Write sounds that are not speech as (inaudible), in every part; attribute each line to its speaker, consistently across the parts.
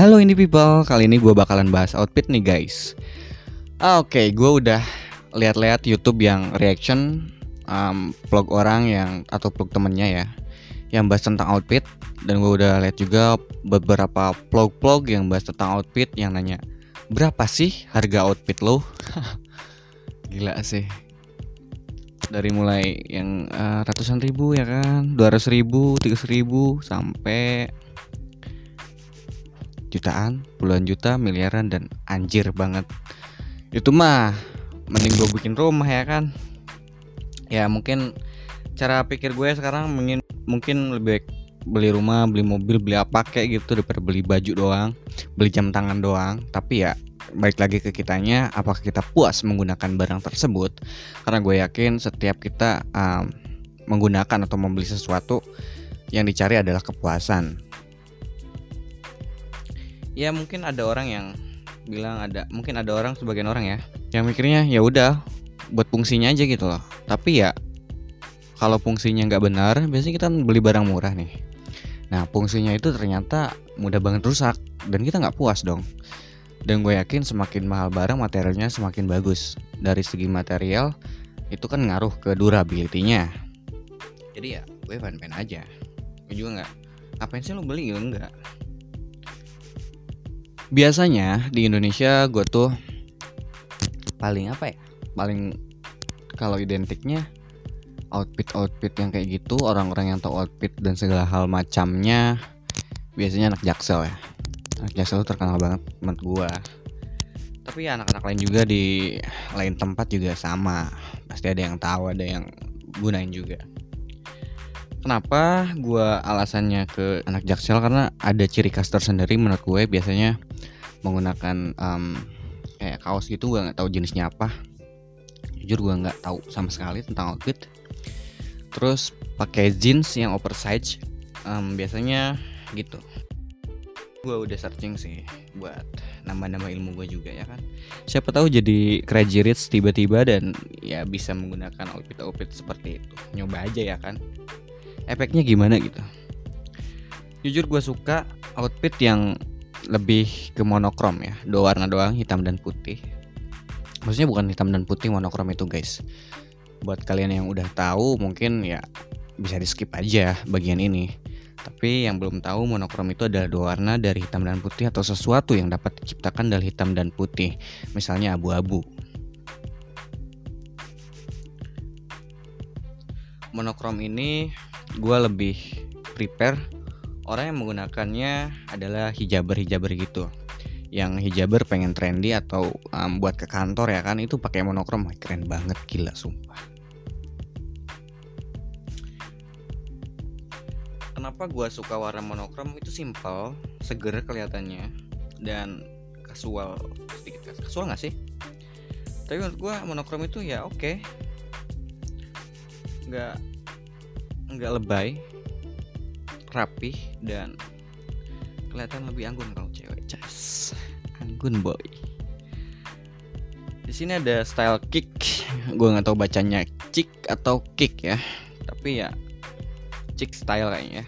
Speaker 1: Halo ini people, kali ini gue bakalan bahas outfit nih guys. Ah, Oke, gue udah lihat-lihat YouTube yang reaction um, vlog orang yang atau vlog temennya ya, yang bahas tentang outfit. Dan gue udah lihat juga beberapa vlog-vlog yang bahas tentang outfit yang nanya berapa sih harga outfit lo? (laughs) Gila sih. Dari mulai yang uh, ratusan ribu ya kan, dua ratus ribu, tiga ribu, sampai jutaan, puluhan juta, miliaran dan anjir banget. Itu mah mending gue bikin rumah ya kan. Ya mungkin cara pikir gue sekarang mungkin mungkin lebih baik beli rumah, beli mobil, beli apa kayak gitu daripada beli baju doang, beli jam tangan doang. Tapi ya balik lagi ke kitanya, apakah kita puas menggunakan barang tersebut? Karena gue yakin setiap kita um, menggunakan atau membeli sesuatu yang dicari adalah kepuasan ya mungkin ada orang yang bilang ada mungkin ada orang sebagian orang ya yang mikirnya ya udah buat fungsinya aja gitu loh. Tapi ya kalau fungsinya nggak benar biasanya kita beli barang murah nih. Nah fungsinya itu ternyata mudah banget rusak dan kita nggak puas dong. Dan gue yakin semakin mahal barang materialnya semakin bagus. Dari segi material itu kan ngaruh ke durability-nya. Jadi ya gue fan-fan aja. Gue juga nggak ngapain sih lo beli? Gitu enggak biasanya di Indonesia gue tuh paling apa ya? Paling kalau identiknya outfit outfit yang kayak gitu orang-orang yang tahu outfit dan segala hal macamnya biasanya anak jaksel ya. Anak jaksel terkenal banget menurut gue tapi ya anak-anak lain juga di lain tempat juga sama. Pasti ada yang tahu ada yang gunain juga Kenapa gue alasannya ke anak jaksel? Karena ada ciri khas tersendiri menurut gue. Biasanya menggunakan um, kayak kaos gitu gue nggak tahu jenisnya apa. Jujur gue nggak tahu sama sekali tentang outfit. Terus pakai jeans yang oversize um, biasanya gitu. Gue udah searching sih buat nama-nama ilmu gue juga ya kan? Siapa tahu jadi crazy rich tiba-tiba dan ya bisa menggunakan outfit-outfit seperti itu. Nyoba aja ya kan efeknya gimana gitu? Jujur gue suka outfit yang lebih ke monokrom ya. Dua warna doang hitam dan putih. Maksudnya bukan hitam dan putih monokrom itu guys. Buat kalian yang udah tahu mungkin ya bisa di skip aja bagian ini. Tapi yang belum tahu monokrom itu adalah dua warna dari hitam dan putih atau sesuatu yang dapat diciptakan dari hitam dan putih. Misalnya abu-abu. Monokrom ini gue lebih prepare. Orang yang menggunakannya adalah hijaber-hijaber gitu. Yang hijaber pengen trendy atau um, buat ke kantor ya kan itu pakai monokrom. Keren banget gila sumpah. Kenapa gue suka warna monokrom? Itu simple seger kelihatannya dan kasual. Sedikit kasual nggak sih? Tapi menurut gue monokrom itu ya oke. Okay. nggak nggak lebay rapih dan kelihatan lebih anggun kalau cewek. Cas. Anggun boy. Di sini ada style kick. Gue nggak tahu bacanya chick atau kick ya. Tapi ya chick style kayaknya.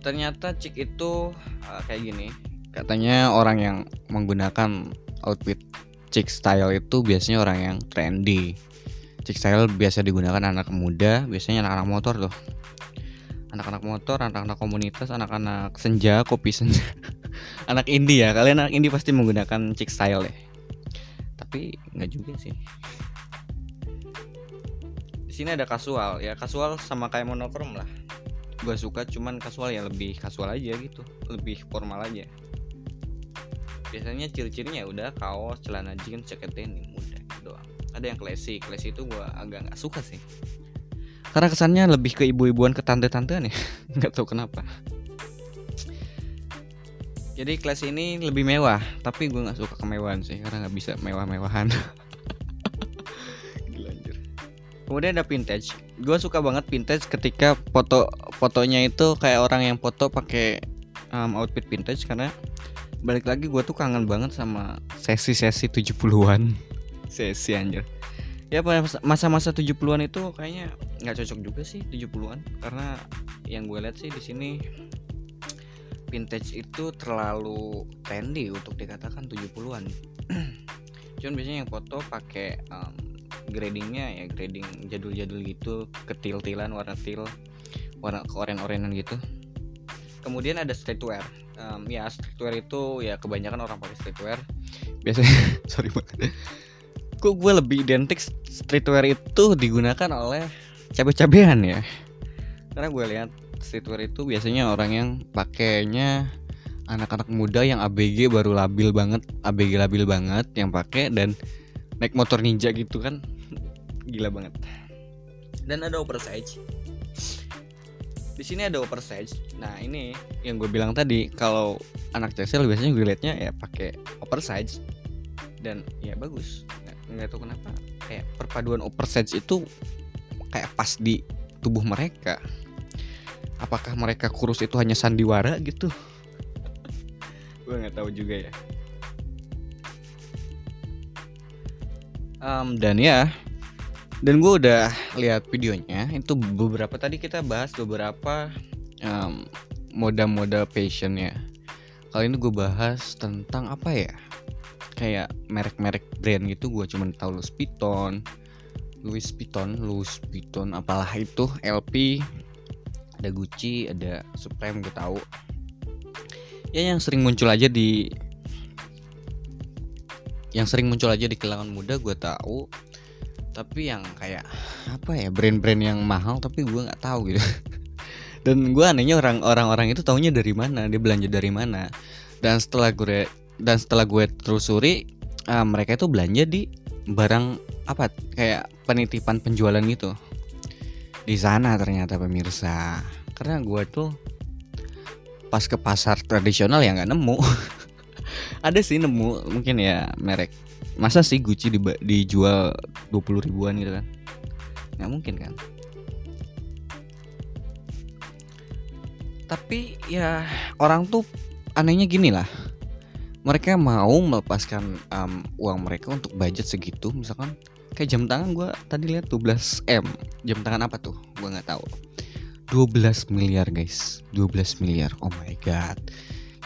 Speaker 1: Ternyata chick itu uh, kayak gini. Katanya orang yang menggunakan outfit chick style itu biasanya orang yang trendy chick style biasa digunakan anak muda biasanya anak-anak motor tuh. Anak-anak motor anak-anak komunitas anak-anak senja kopi senja. (laughs) Anak indie ya kalian anak indie pasti menggunakan chick style ya. Tapi nggak juga sih. Di sini ada kasual ya kasual sama kayak monokrom lah. Gue suka cuman kasual ya lebih kasual aja gitu. Lebih formal aja. Biasanya ciri-cirinya udah kaos celana jeans jaket denim udah gitu doang ada yang classy classy itu gue agak nggak suka sih. Karena kesannya lebih ke ibu-ibuan ke tante-tantean ya (laughs) nggak tahu kenapa. Jadi kelas ini lebih mewah tapi gue nggak suka kemewahan sih karena nggak bisa mewah-mewahan. (laughs) Kemudian ada vintage. Gue suka banget vintage ketika foto fotonya itu kayak orang yang foto pakai um, outfit vintage karena balik lagi gue tuh kangen banget sama sesi-sesi 70-an sesi anjir. Ya masa-masa 70-an itu kayaknya nggak cocok juga sih 70-an karena yang gue lihat sih di sini vintage itu terlalu trendy untuk dikatakan 70-an (clears throat) cuman biasanya yang foto pakai um, gradingnya ya grading jadul-jadul gitu ketil-tilan warna til warna keoren-orenan gitu. Kemudian ada streetwear. Um, ya streetwear itu ya kebanyakan orang pakai streetwear. Biasanya (laughs) sorry banget kok gue lebih identik streetwear itu digunakan oleh cabe-cabean ya. Karena gue lihat streetwear itu biasanya orang yang pakainya anak-anak muda yang ABG baru labil banget ABG labil banget yang pakai dan naik motor ninja gitu kan. Gila banget. Dan ada oversize. Di sini ada oversize. Nah ini yang gue bilang tadi kalau anak jaksel biasanya gue liatnya ya pakai oversize. Dan ya bagus nggak tahu kenapa kayak perpaduan oversize itu kayak pas di tubuh mereka. Apakah mereka kurus itu hanya sandiwara gitu? (laughs) Gue nggak tahu juga ya. Um, dan ya dan gue udah lihat videonya itu beberapa tadi kita bahas beberapa um, moda-moda fashionnya. Kali ini gue bahas tentang apa ya kayak merek-merek brand gitu gue cuma tahu Louis Vuitton Louis Vuitton Louis Vuitton apalah itu LP ada Gucci ada Supreme gue tahu. Ya yang sering muncul aja di yang sering muncul aja di kalangan muda gue tahu. Tapi yang kayak apa ya brand-brand yang mahal tapi gue nggak tahu gitu. (laughs) Dan gue anehnya orang orang itu taunya dari mana dia belanja dari mana. Dan setelah gue dan setelah gue telusuri uh, mereka itu belanja di barang apa kayak penitipan penjualan gitu. Di sana ternyata pemirsa. Karena gue tuh pas ke pasar tradisional ya nggak nemu. (laughs) Ada sih nemu mungkin ya merek. Masa sih Gucci di, dijual 20 ribuan gitu kan? Nggak mungkin kan? Tapi ya orang tuh anehnya gini lah mereka mau melepaskan um, uang mereka untuk budget segitu misalkan. Kayak jam tangan gue tadi lihat 12 m. Jam tangan apa tuh? Gue nggak tahu. 12 miliar guys. 12 miliar. Oh my god.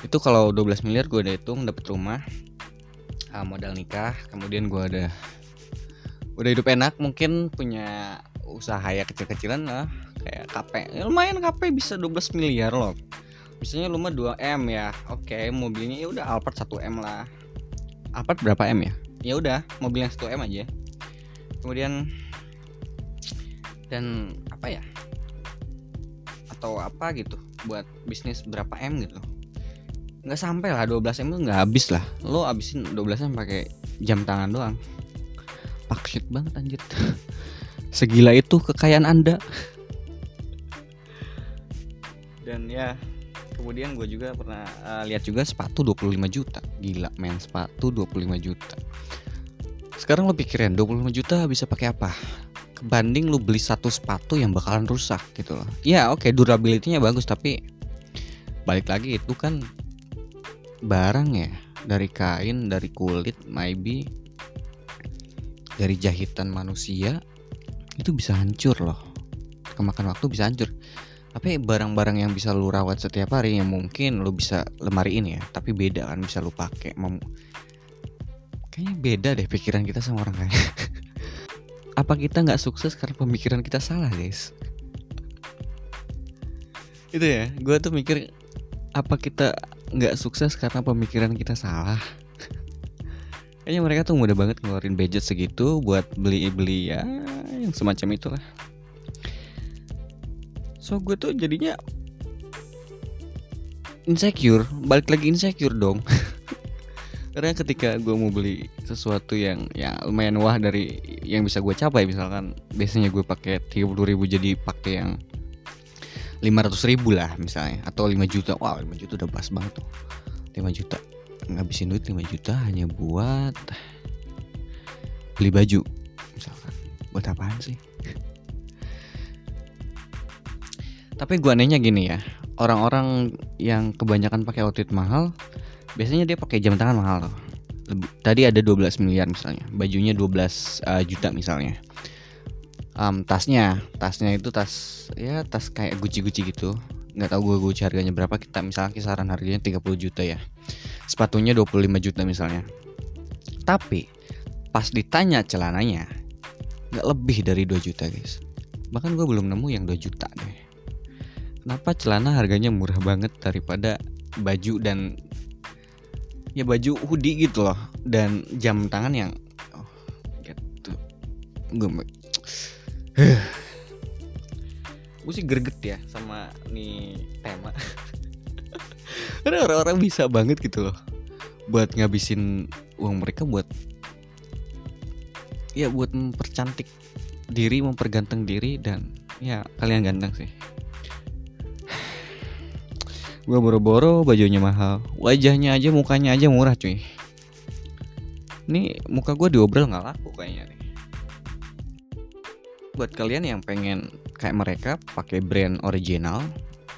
Speaker 1: Itu kalau 12 miliar gue udah hitung dapat rumah uh, modal nikah kemudian gue ada udah hidup enak mungkin punya usaha ya kecil-kecilan lah kayak KP ya lumayan KP bisa 12 miliar loh misalnya lu mah 2 m ya. Oke okay, mobilnya ya udah Alphard 1 m lah. Alphard berapa m ya? Ya udah mobil yang 1 m aja. Kemudian dan apa ya? Atau apa gitu buat bisnis berapa m gitu. Nggak sampai lah 12 m itu nggak habis lah. Lo abisin 12 m pakai jam tangan doang. Paksit banget anjir. (laughs) Segila itu kekayaan anda. Dan ya kemudian gue juga pernah uh, lihat juga sepatu 25 juta. Gila main sepatu 25 juta. Sekarang lo pikirin 25 juta bisa pakai apa? Kebanding lu beli satu sepatu yang bakalan rusak gitu loh. Ya oke okay, durability-nya bagus tapi balik lagi itu kan barang ya. Dari kain dari kulit maybe dari jahitan manusia itu bisa hancur loh. Kemakan waktu bisa hancur tapi barang-barang yang bisa lu rawat setiap hari yang mungkin lu bisa lemariin ya. Tapi beda kan bisa lu pakai Mem kayaknya beda deh pikiran kita sama orang kaya (laughs) apa kita nggak sukses karena pemikiran kita salah guys? Itu ya gue tuh mikir apa kita nggak sukses karena pemikiran kita salah? (laughs) Kayaknya mereka tuh mudah banget ngeluarin budget segitu buat beli-beli ya yang semacam itulah so gue tuh jadinya insecure. Balik lagi insecure dong. (laughs) Karena ketika gue mau beli sesuatu yang ya lumayan wah dari yang bisa gue capai misalkan biasanya gue pakai 30 ribu jadi pakai yang 500 ribu lah misalnya. Atau 5 juta. Wow 5 juta udah pas banget tuh. 5 juta. Ngabisin duit 5 juta hanya buat beli baju misalkan. Buat apaan sih tapi gue anehnya gini ya orang-orang yang kebanyakan pakai outfit mahal biasanya dia pakai jam tangan mahal tuh. Tadi ada 12 miliar misalnya bajunya 12 uh, juta misalnya. Um, tasnya tasnya itu tas ya tas kayak guci-guci gitu. Nggak tahu gue gue harganya berapa kita misalnya kisaran harganya 30 juta ya. Sepatunya 25 juta misalnya. Tapi pas ditanya celananya nggak lebih dari 2 juta guys. Bahkan gue belum nemu yang 2 juta deh kenapa celana harganya murah banget daripada baju dan ya baju hoodie gitu loh dan jam tangan yang oh, gitu. Gue (sighs) gue sih greget ya sama nih tema. (laughs) Karena orang-orang bisa banget gitu loh buat ngabisin uang mereka buat ya buat mempercantik diri memperganteng diri dan ya kalian ganteng sih gue boro-boro bajunya mahal. Wajahnya aja mukanya aja murah cuy. Ini muka gue diobrol nggak laku kayaknya nih. Buat kalian yang pengen kayak mereka pakai brand original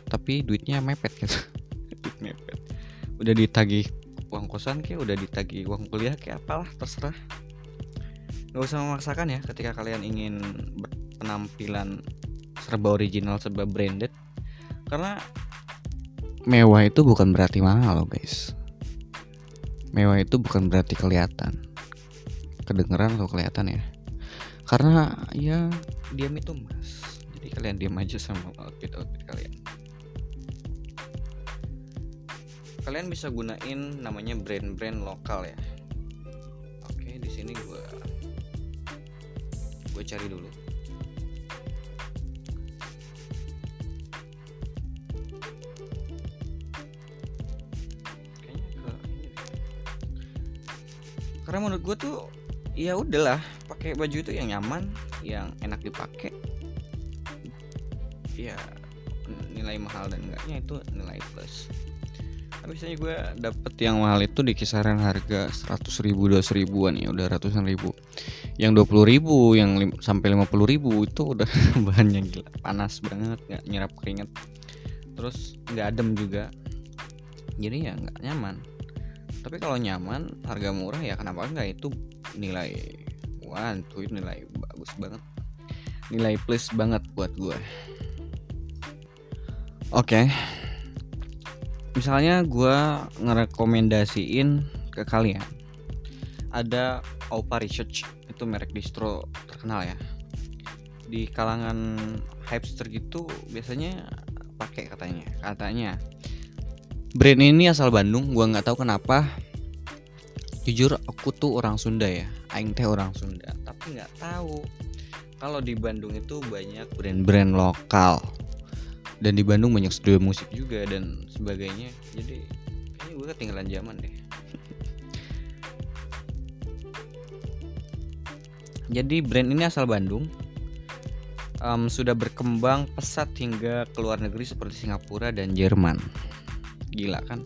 Speaker 1: tapi duitnya mepet gitu. (laughs) Duit mepet. Udah ditagih uang kosan kayak udah ditagih uang kuliah kayak apalah terserah. Nggak usah memaksakan ya ketika kalian ingin penampilan serba original serba branded. Karena mewah itu bukan berarti mahal loh guys. Mewah itu bukan berarti kelihatan. Kedengeran atau kelihatan ya? Karena ya diam itu mas jadi kalian diam aja sama outfit outfit kalian. Kalian bisa gunain namanya brand-brand lokal ya. Oke di sini gue gue cari dulu karena menurut gue tuh ya udahlah pakai baju itu yang nyaman yang enak dipakai. Ya nilai mahal dan enggaknya itu nilai plus. Biasanya gue dapet yang mahal itu di kisaran harga 100 ribu 200 ribuan ya udah ratusan ribu. Yang 20 ribu yang sampai 50 ribu itu udah (laughs) bahannya gila panas banget nggak nyerap keringet terus nggak adem juga. Jadi ya nggak nyaman tapi kalau nyaman harga murah ya kenapa enggak itu nilai wah itu nilai bagus banget nilai plus banget buat gue Oke. Okay. Misalnya gue ngerekomendasiin ke kalian ada Opa Research itu merek distro terkenal ya. Di kalangan hipster gitu biasanya pakai katanya. Katanya brand ini asal Bandung, gue nggak tahu kenapa. Jujur aku tuh orang Sunda ya, aing teh orang Sunda, tapi nggak tahu. Kalau di Bandung itu banyak brand-brand lokal. Dan di Bandung banyak studio musik juga dan sebagainya. Jadi kayaknya gue ketinggalan zaman deh. Jadi brand ini asal Bandung. Um, sudah berkembang pesat hingga ke luar negeri seperti Singapura dan Jerman gila kan.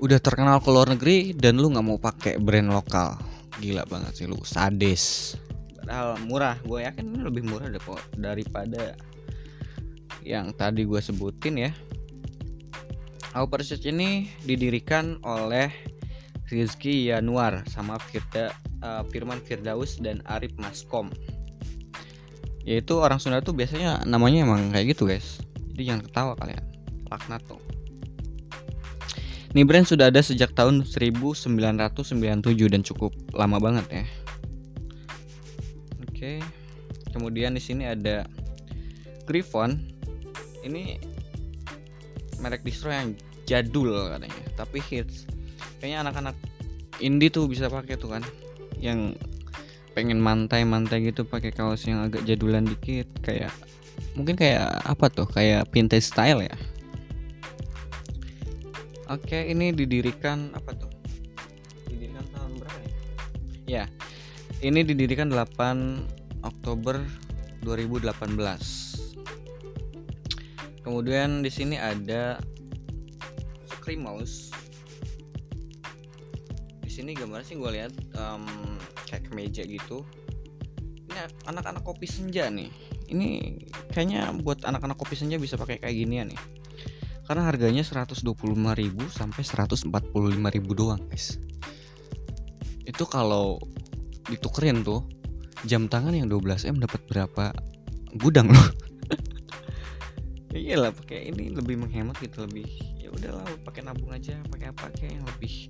Speaker 1: Udah terkenal ke luar negeri dan lu nggak mau pakai brand lokal. Gila banget sih lu sadis. Padahal murah gue yakin ini lebih murah daripada yang tadi gue sebutin ya. Our Research ini didirikan oleh Rizky Yanuar sama Firda, uh, Firman Firdaus dan Arif Maskom. Yaitu orang Sunda tuh biasanya namanya emang kayak gitu guys. Jadi jangan ketawa kalian laknat ini brand sudah ada sejak tahun 1997 dan cukup lama banget ya. Oke kemudian di sini ada Griffon. Ini merek distro yang jadul katanya tapi hits. Kayaknya anak-anak indie tuh bisa pakai tuh kan. Yang pengen mantai-mantai gitu pakai kaos yang agak jadulan dikit kayak mungkin kayak apa tuh? Kayak vintage style ya oke ini didirikan apa tuh? Didirikan tahun berapa ya? Ya ini didirikan 8 Oktober 2018 kemudian di sini ada screen mouse di sini gambar sih gue lihat um, kayak kemeja gitu. Ini anak-anak kopi senja nih. Ini kayaknya buat anak-anak kopi senja bisa pakai kayak ginian nih karena harganya 125.000 sampai 145.000 doang guys. Itu kalau ditukerin tuh jam tangan yang 12M dapat berapa gudang loh. (laughs) Ya iyalah pakai ini lebih menghemat gitu lebih ya udahlah pakai nabung aja pakai apa kayak yang lebih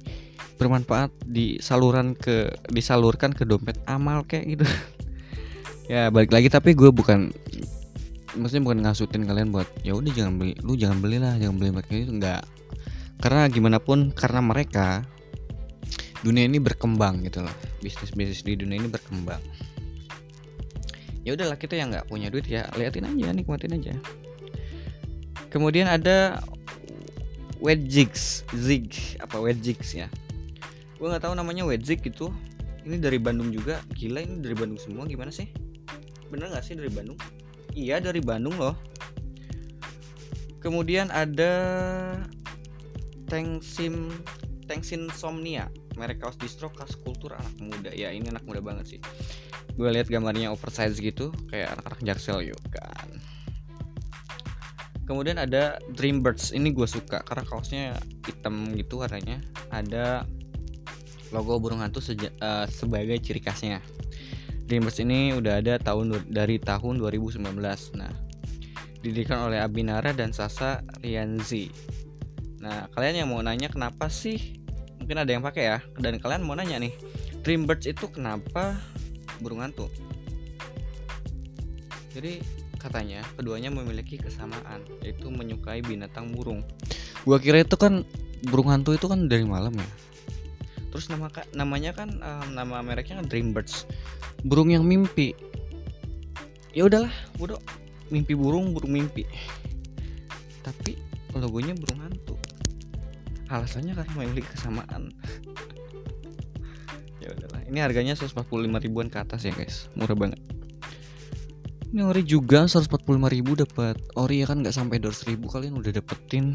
Speaker 1: bermanfaat di saluran ke disalurkan ke dompet amal kayak gitu. (laughs) Ya balik lagi tapi gue bukan maksudnya bukan ngasutin kalian buat ya udah jangan beli lu jangan belilah jangan beli mereka. Itu enggak karena gimana pun karena mereka dunia ini berkembang gitu loh. Bisnis bisnis di dunia ini berkembang. Ya udahlah kita yang nggak punya duit ya liatin aja nikmatin aja. Kemudian ada Wedgigs Zig apa Wedgigs ya? Gue nggak tahu namanya Wedgig itu. Ini dari Bandung juga. Gila ini dari Bandung semua gimana sih? Bener nggak sih dari Bandung iya dari Bandung loh. Kemudian ada Tengsim Tengsin Somnia merek kaos distro khas kultur anak muda. Ya ini anak muda banget sih. Gue lihat gambarnya oversize gitu kayak anak-anak jaksel yuk kan. Kemudian ada Dreambirds ini gue suka karena kaosnya hitam gitu warnanya. Ada logo burung hantu uh, sebagai ciri khasnya Dreambirds ini udah ada tahun dari tahun 2019 nah didirikan oleh Abinara dan Sasa Rianzi Nah, kalian yang mau nanya kenapa sih? Mungkin ada yang pakai ya. Dan kalian mau nanya nih, Dreambirds itu kenapa burung hantu? Jadi katanya keduanya memiliki kesamaan, yaitu menyukai binatang burung. Gua kira itu kan burung hantu itu kan dari malam ya. Terus nama namanya kan um, nama mereknya kan Dreambirds. Burung yang mimpi. Ya udahlah, bodoh. Mimpi burung, burung mimpi. Tapi logonya burung hantu. Alasannya karena memiliki kesamaan. (laughs) Ya udahlah ini harganya 145 ribuan ke atas ya guys. Murah banget. Ini ori juga 145 ribu dapat ori ya kan? Nggak sampai 200 ribu kalian udah dapetin.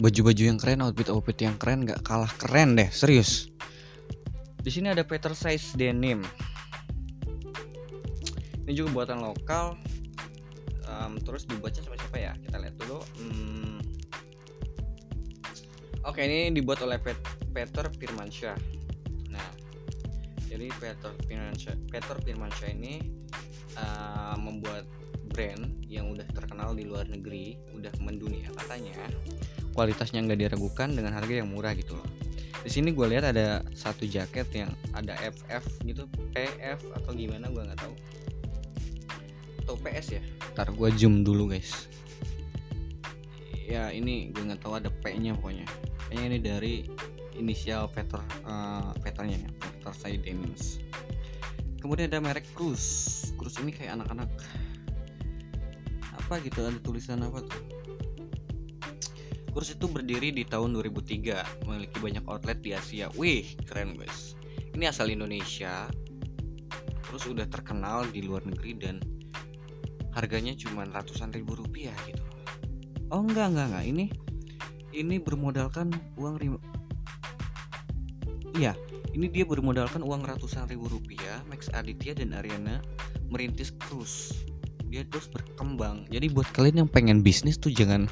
Speaker 1: Baju baju-baju yang keren outfit-outfit yang keren nggak kalah keren deh serius di sini ada Peter Size denim ini juga buatan lokal um, terus dibuatnya sama siapa ya kita lihat dulu hmm, Oke, ini dibuat oleh Pet Peter Firmansyah. Nah, jadi Peter Firmansyah, Peter Firmansyah ini uh, membuat brand yang udah terkenal di luar negeri, udah mendunia katanya. Kualitasnya nggak diragukan dengan harga yang murah gitu loh. Di sini gue lihat ada satu jaket yang ada FF gitu, PF atau gimana gue nggak tahu. Atau PS ya? Ntar gue zoom dulu guys. Ya ini gue nggak tahu ada P-nya pokoknya kayaknya ini dari inisial Peter uh, Peternya ya Peter Saidemins kemudian ada merek Cruz Cruz ini kayak anak-anak apa gitu ada tulisan apa tuh Cruz itu berdiri di tahun 2003 memiliki banyak outlet di Asia. Wih keren guys. Ini asal Indonesia terus udah terkenal di luar negeri dan harganya cuma ratusan ribu rupiah gitu. Oh enggak enggak enggak. Ini ini bermodalkan uang rim iya ini dia bermodalkan uang ratusan ribu rupiah. Max Aditya dan Ariana merintis cruise dia terus berkembang. Jadi buat kalian yang pengen bisnis tuh jangan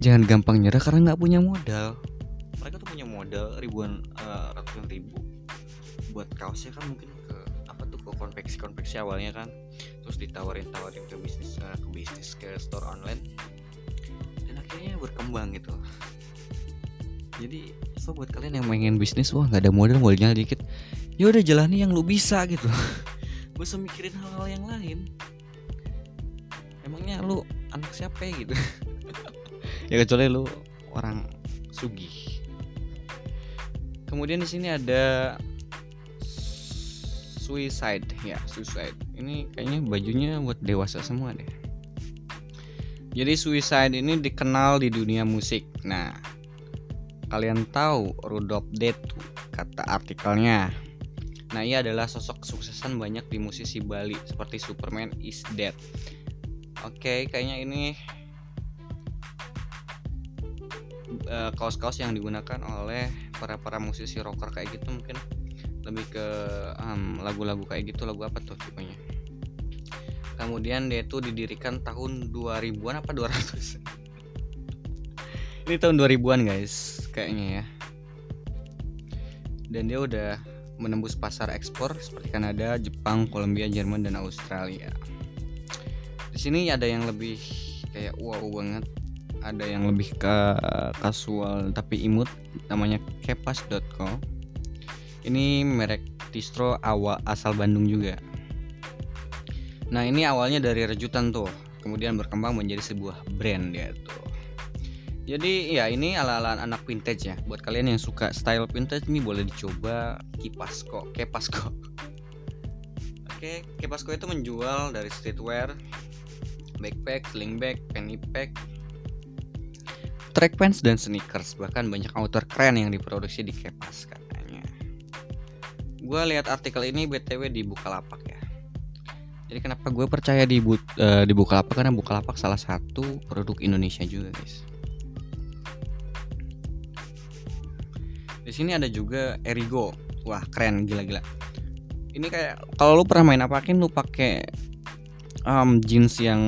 Speaker 1: jangan gampang nyerah karena nggak punya modal. Mereka tuh punya modal ribuan uh, ratusan ribu. Buat kaosnya kan mungkin ke apa tuh ke konveksi konveksi awalnya kan. Terus ditawarin tawarin ke bisnis uh, ke bisnis ke store online. Kayaknya berkembang gitu. Jadi so buat kalian yang pengen bisnis wah nggak ada modal modalnya dikit. Ya udah jalani yang lu bisa gitu. (laughs) Gue usah mikirin hal-hal yang lain. Emangnya lu anak siapa ya gitu (laughs) ya kecuali lu orang sugih kemudian di sini ada suicide ya suicide ini kayaknya bajunya buat dewasa semua deh jadi Suicide ini dikenal di dunia musik. Nah, kalian tahu Rudolf Detu kata artikelnya. Nah, ia adalah sosok kesuksesan banyak di musisi Bali seperti Superman is Dead. Oke, kayaknya ini uh, kaos-kaos yang digunakan oleh para para musisi rocker kayak gitu mungkin. Lebih ke lagu-lagu um, kayak gitu lagu apa tuh tipenya? Kemudian dia itu didirikan tahun 2000-an apa 200 ini tahun 2000-an guys kayaknya ya. Dan dia udah menembus pasar ekspor seperti Kanada, Jepang, Kolombia, Jerman dan Australia. Di sini ada yang lebih kayak wow banget ada yang lebih ke kasual tapi imut namanya kepas.co ini merek distro awal asal Bandung juga. Nah ini awalnya dari rejutan tuh kemudian berkembang menjadi sebuah brand ya tuh. Jadi ya ini ala-ala anak vintage ya. Buat kalian yang suka style vintage ini boleh dicoba Kipasko Kepasko (laughs) oke Kepasko itu menjual dari streetwear backpack, sling bag, penny pack, track pants dan sneakers bahkan banyak outer keren yang diproduksi di Kepas katanya. Gue lihat artikel ini btw di Bukalapak ya. Jadi kenapa gue percaya di bu, uh, di Bukalapak karena Bukalapak salah satu produk Indonesia juga guys. Di sini ada juga Erigo. Wah keren gila-gila. Ini kayak kalau lu pernah main apakin lu pakai um, jeans yang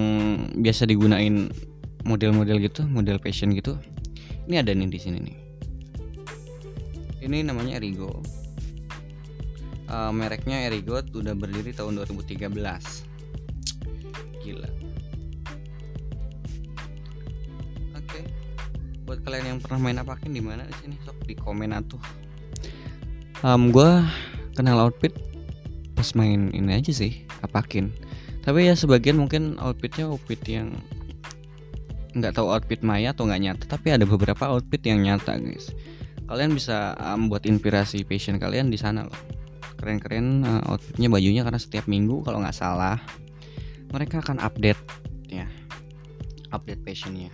Speaker 1: biasa digunain model-model gitu, model fashion gitu. Ini ada nih di sini nih. Ini namanya Erigo. Uh, mereknya Erigo udah berdiri tahun 2013. Gila. Oke. Buat kalian yang pernah main apakin di mana di sini sok di komen atuh. Um, gua kenal outfit pas main ini aja sih, apakin tapi ya sebagian mungkin outfitnya outfit yang nggak tahu outfit maya atau nggak nyata tapi ada beberapa outfit yang nyata guys. Kalian bisa membuat um, inspirasi passion kalian di sana loh. Keren-keren uh, outfitnya bajunya karena setiap minggu kalau nggak salah mereka akan update ya update passionnya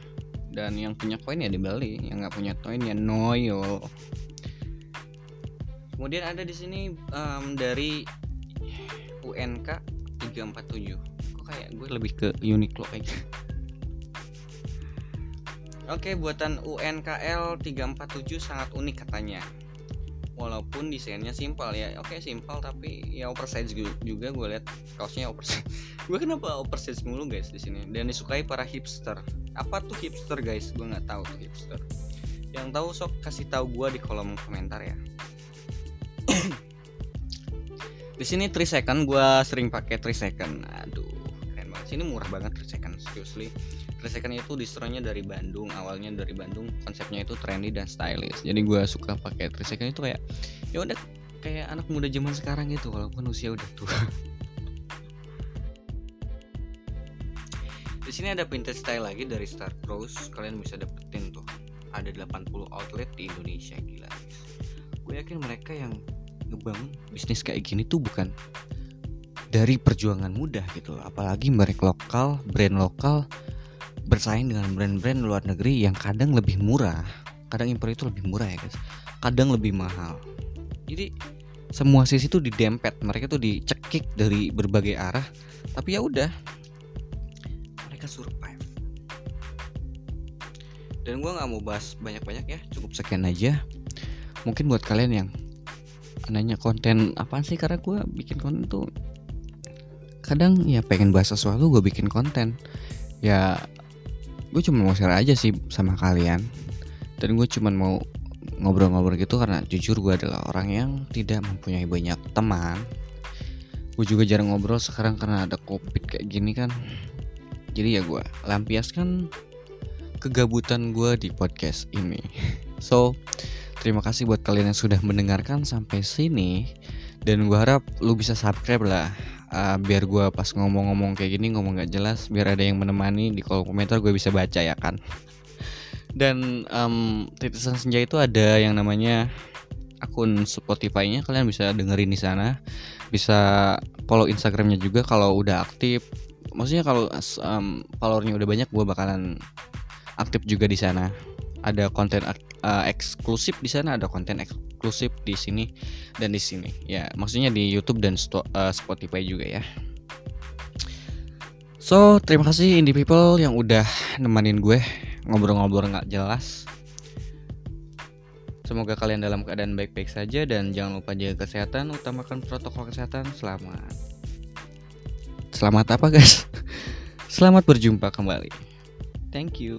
Speaker 1: dan yang punya koin ya dibeli yang nggak punya koin ya noyo kemudian ada di sini um, dari UNK 347 kok kayak gue lebih ke Uniqlo kayak Oke, buatan UNKL 347 sangat unik katanya. Walaupun desainnya simpel ya. Oke, simpel tapi ya oversize juga gue lihat kaosnya oversize. (laughs) gue kenapa oversize mulu guys di sini? Dan disukai para hipster. Apa tuh hipster guys? Gue nggak tahu tuh hipster. Yang tahu sok kasih tahu gue di kolom komentar ya. (coughs) di sini 3 second gue sering pakai 3 second aduh keren banget sini murah banget 3 second seriously 3 second itu distronya dari Bandung awalnya dari Bandung konsepnya itu trendy dan stylish. Jadi gue suka pakai 3 second itu kayak ya udah kayak anak muda zaman sekarang gitu walaupun usia udah tua. Di sini ada vintage style lagi dari Star Cross kalian bisa dapetin tuh. Ada 80 outlet di Indonesia gila. Gue yakin mereka yang ngebangun bisnis kayak gini tuh bukan dari perjuangan mudah gitu apalagi merek lokal brand lokal bersaing dengan brand-brand luar negeri yang kadang lebih murah. Kadang impor itu lebih murah ya guys. Kadang lebih mahal. Jadi semua sisi tuh didempet mereka tuh dicekik dari berbagai arah. Tapi ya udah mereka survive. Dan gue nggak mau bahas banyak-banyak ya cukup sekian aja. Mungkin buat kalian yang nanya konten apa sih karena gue bikin konten tuh kadang ya pengen bahas sesuatu gue bikin konten. Ya gue cuma mau share aja sih sama kalian. Dan gue cuma mau ngobrol-ngobrol gitu karena jujur gue adalah orang yang tidak mempunyai banyak teman. Gue juga jarang ngobrol sekarang karena ada covid kayak gini kan. Jadi ya gue lampiaskan kegabutan gue di podcast ini. (laughs) So Terima kasih buat kalian yang sudah mendengarkan sampai sini. Dan gue harap lu bisa subscribe lah uh, biar gue pas ngomong-ngomong kayak gini ngomong gak jelas biar ada yang menemani di kolom komentar gue bisa baca ya kan? Dan um, titisan senja itu ada yang namanya akun Spotify-nya kalian bisa dengerin di sana. Bisa follow Instagramnya juga kalau udah aktif. Maksudnya kalau um, followernya udah banyak gue bakalan aktif juga di sana ada konten uh, eksklusif di sana ada konten eksklusif di sini dan di sini ya maksudnya di YouTube dan uh, Spotify juga ya so terima kasih indie people yang udah nemenin gue ngobrol-ngobrol nggak jelas Semoga kalian dalam keadaan baik-baik saja dan jangan lupa jaga kesehatan, utamakan protokol kesehatan. Selamat. Selamat apa, guys? (laughs) Selamat berjumpa kembali. Thank you.